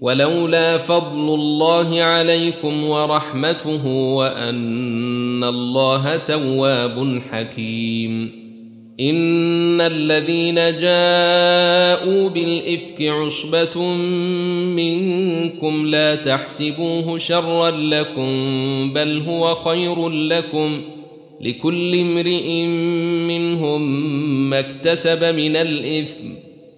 ولولا فضل الله عليكم ورحمته وأن الله تواب حكيم. إن الذين جاءوا بالإفك عصبة منكم لا تحسبوه شرا لكم بل هو خير لكم. لكل امرئ منهم ما اكتسب من الإثم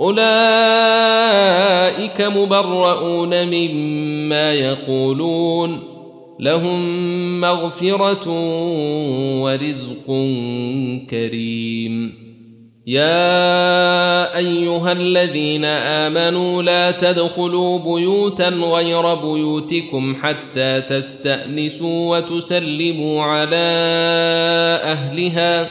أولئك مبرؤون مما يقولون لهم مغفرة ورزق كريم. يا أيها الذين آمنوا لا تدخلوا بيوتا غير بيوتكم حتى تستأنسوا وتسلموا على أهلها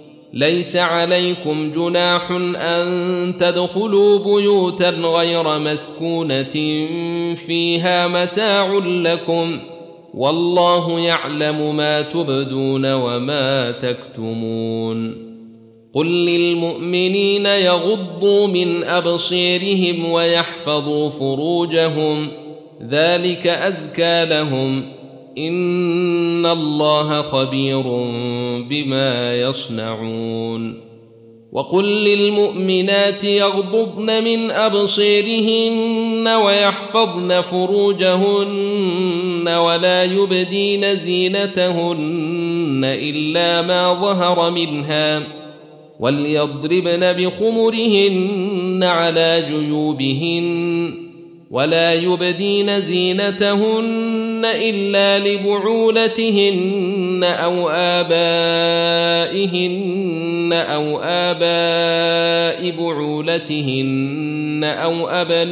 ليس عليكم جناح أن تدخلوا بيوتا غير مسكونة فيها متاع لكم والله يعلم ما تبدون وما تكتمون قل للمؤمنين يغضوا من أبصيرهم ويحفظوا فروجهم ذلك أزكى لهم ان الله خبير بما يصنعون وقل للمؤمنات يغضضن من ابصيرهن ويحفظن فروجهن ولا يبدين زينتهن الا ما ظهر منها وليضربن بخمرهن على جيوبهن ولا يبدين زينتهن إلا لبعولتهن أو آبائهن أو آباء بعولتهن أو أبنائهن.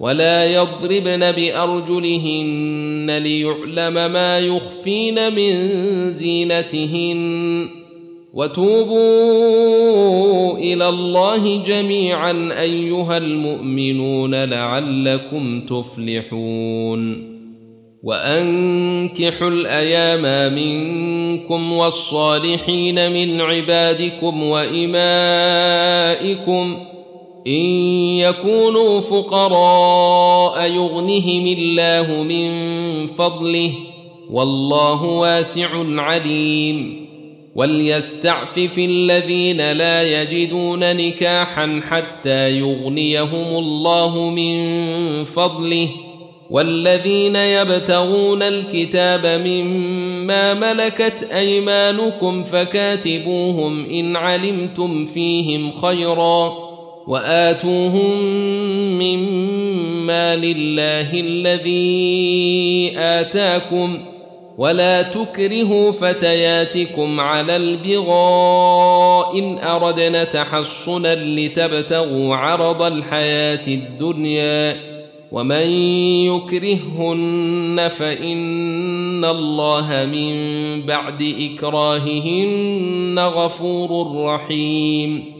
ولا يضربن بارجلهن ليعلم ما يخفين من زينتهن وتوبوا إلى الله جميعا ايها المؤمنون لعلكم تفلحون وانكحوا الأيام منكم والصالحين من عبادكم وامائكم إن يكونوا فقراء يغنهم الله من فضله والله واسع عليم وليستعفف الذين لا يجدون نكاحا حتى يغنيهم الله من فضله والذين يبتغون الكتاب مما ملكت أيمانكم فكاتبوهم إن علمتم فيهم خيرا وآتوهم مما لله الذي آتاكم ولا تكرهوا فتياتكم على البغاء إن أردنا تحصنا لتبتغوا عرض الحياة الدنيا ومن يكرههن فإن الله من بعد إكراههن غفور رحيم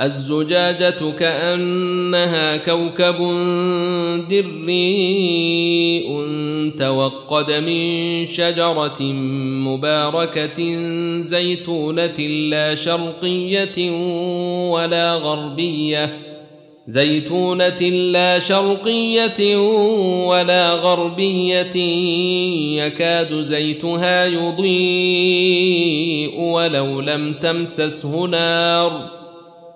الزجاجة كأنها كوكب دريء توقد من شجرة مباركة زيتونة لا شرقية ولا غربية. زيتونة لا شرقية ولا غربية. يكاد زيتها يضيء ولو لم تمسسه نار.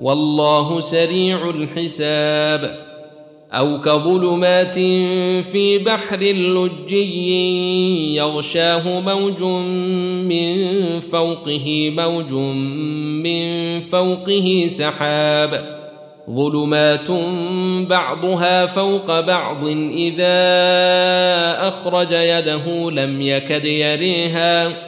والله سريع الحساب. أو كظلمات في بحر لجي يغشاه موج من فوقه موج من فوقه سحاب. ظلمات بعضها فوق بعض إذا أخرج يده لم يكد يريها.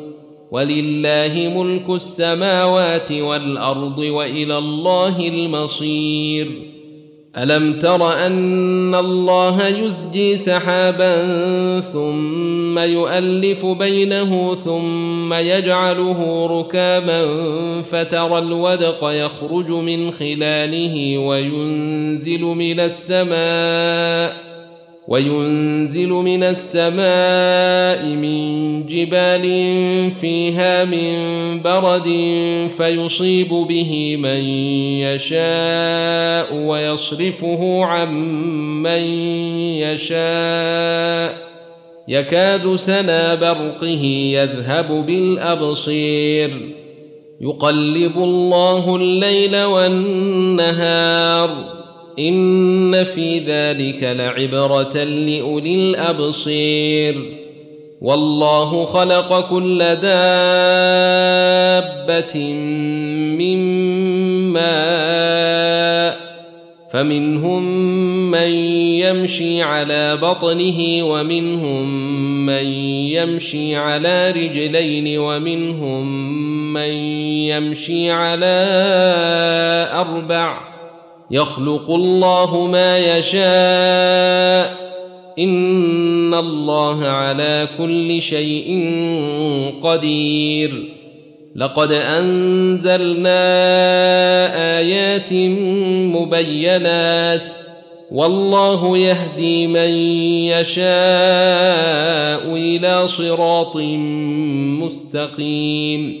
ولله ملك السماوات والأرض وإلى الله المصير. ألم تر أن الله يزجي سحابا ثم يؤلف بينه ثم يجعله ركاما فترى الودق يخرج من خلاله وينزل من السماء وينزل من السماء من جبال فيها من برد فيصيب به من يشاء ويصرفه عن من يشاء. يكاد سنا برقه يذهب بالأبصير. يقلب الله الليل والنهار. إن في ذلك لعبرة لأولي الأبصير. والله خلق كل دابة من ماء فمنهم من يمشي على بطنه ومنهم من يمشي على رجلين ومنهم من يمشي على أربع يخلق الله ما يشاء. إن الله على كل شيء قدير. لقد أنزلنا آيات مبينات. والله يهدي من يشاء إلى صراط مستقيم.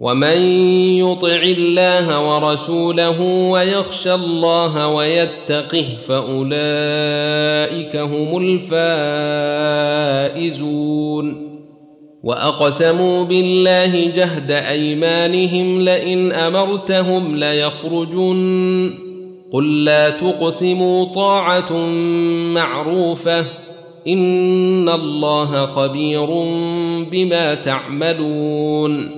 ومن يطع الله ورسوله ويخشى الله ويتقه فأولئك هم الفائزون. وأقسموا بالله جهد أيمانهم لئن أمرتهم ليخرجن. قل لا تقسموا طاعة معروفة. إن الله خبير بما تعملون.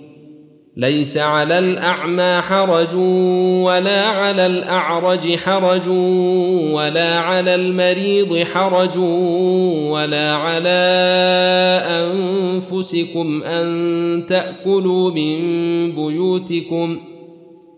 ليس على الأعمى حرج ولا على الأعرج حرج ولا على المريض حرج ولا على أنفسكم أن تأكلوا من بيوتكم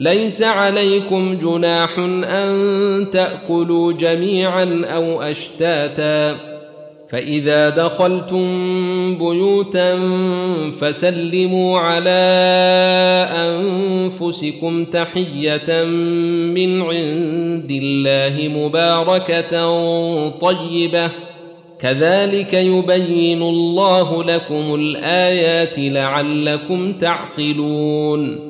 ليس عليكم جناح أن تأكلوا جميعا أو أشتاتا. فإذا دخلتم بيوتا فسلموا على أنفسكم تحية من عند الله مباركة طيبة. كذلك يبين الله لكم الآيات لعلكم تعقلون.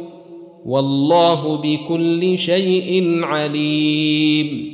والله بكل شيء عليم.